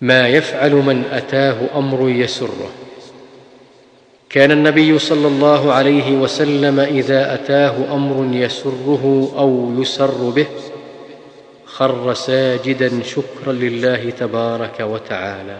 ما يفعل من أتاه أمر يسره. كان النبي صلى الله عليه وسلم إذا أتاه أمر يسره أو يسر به خر ساجدا شكرا لله تبارك وتعالى.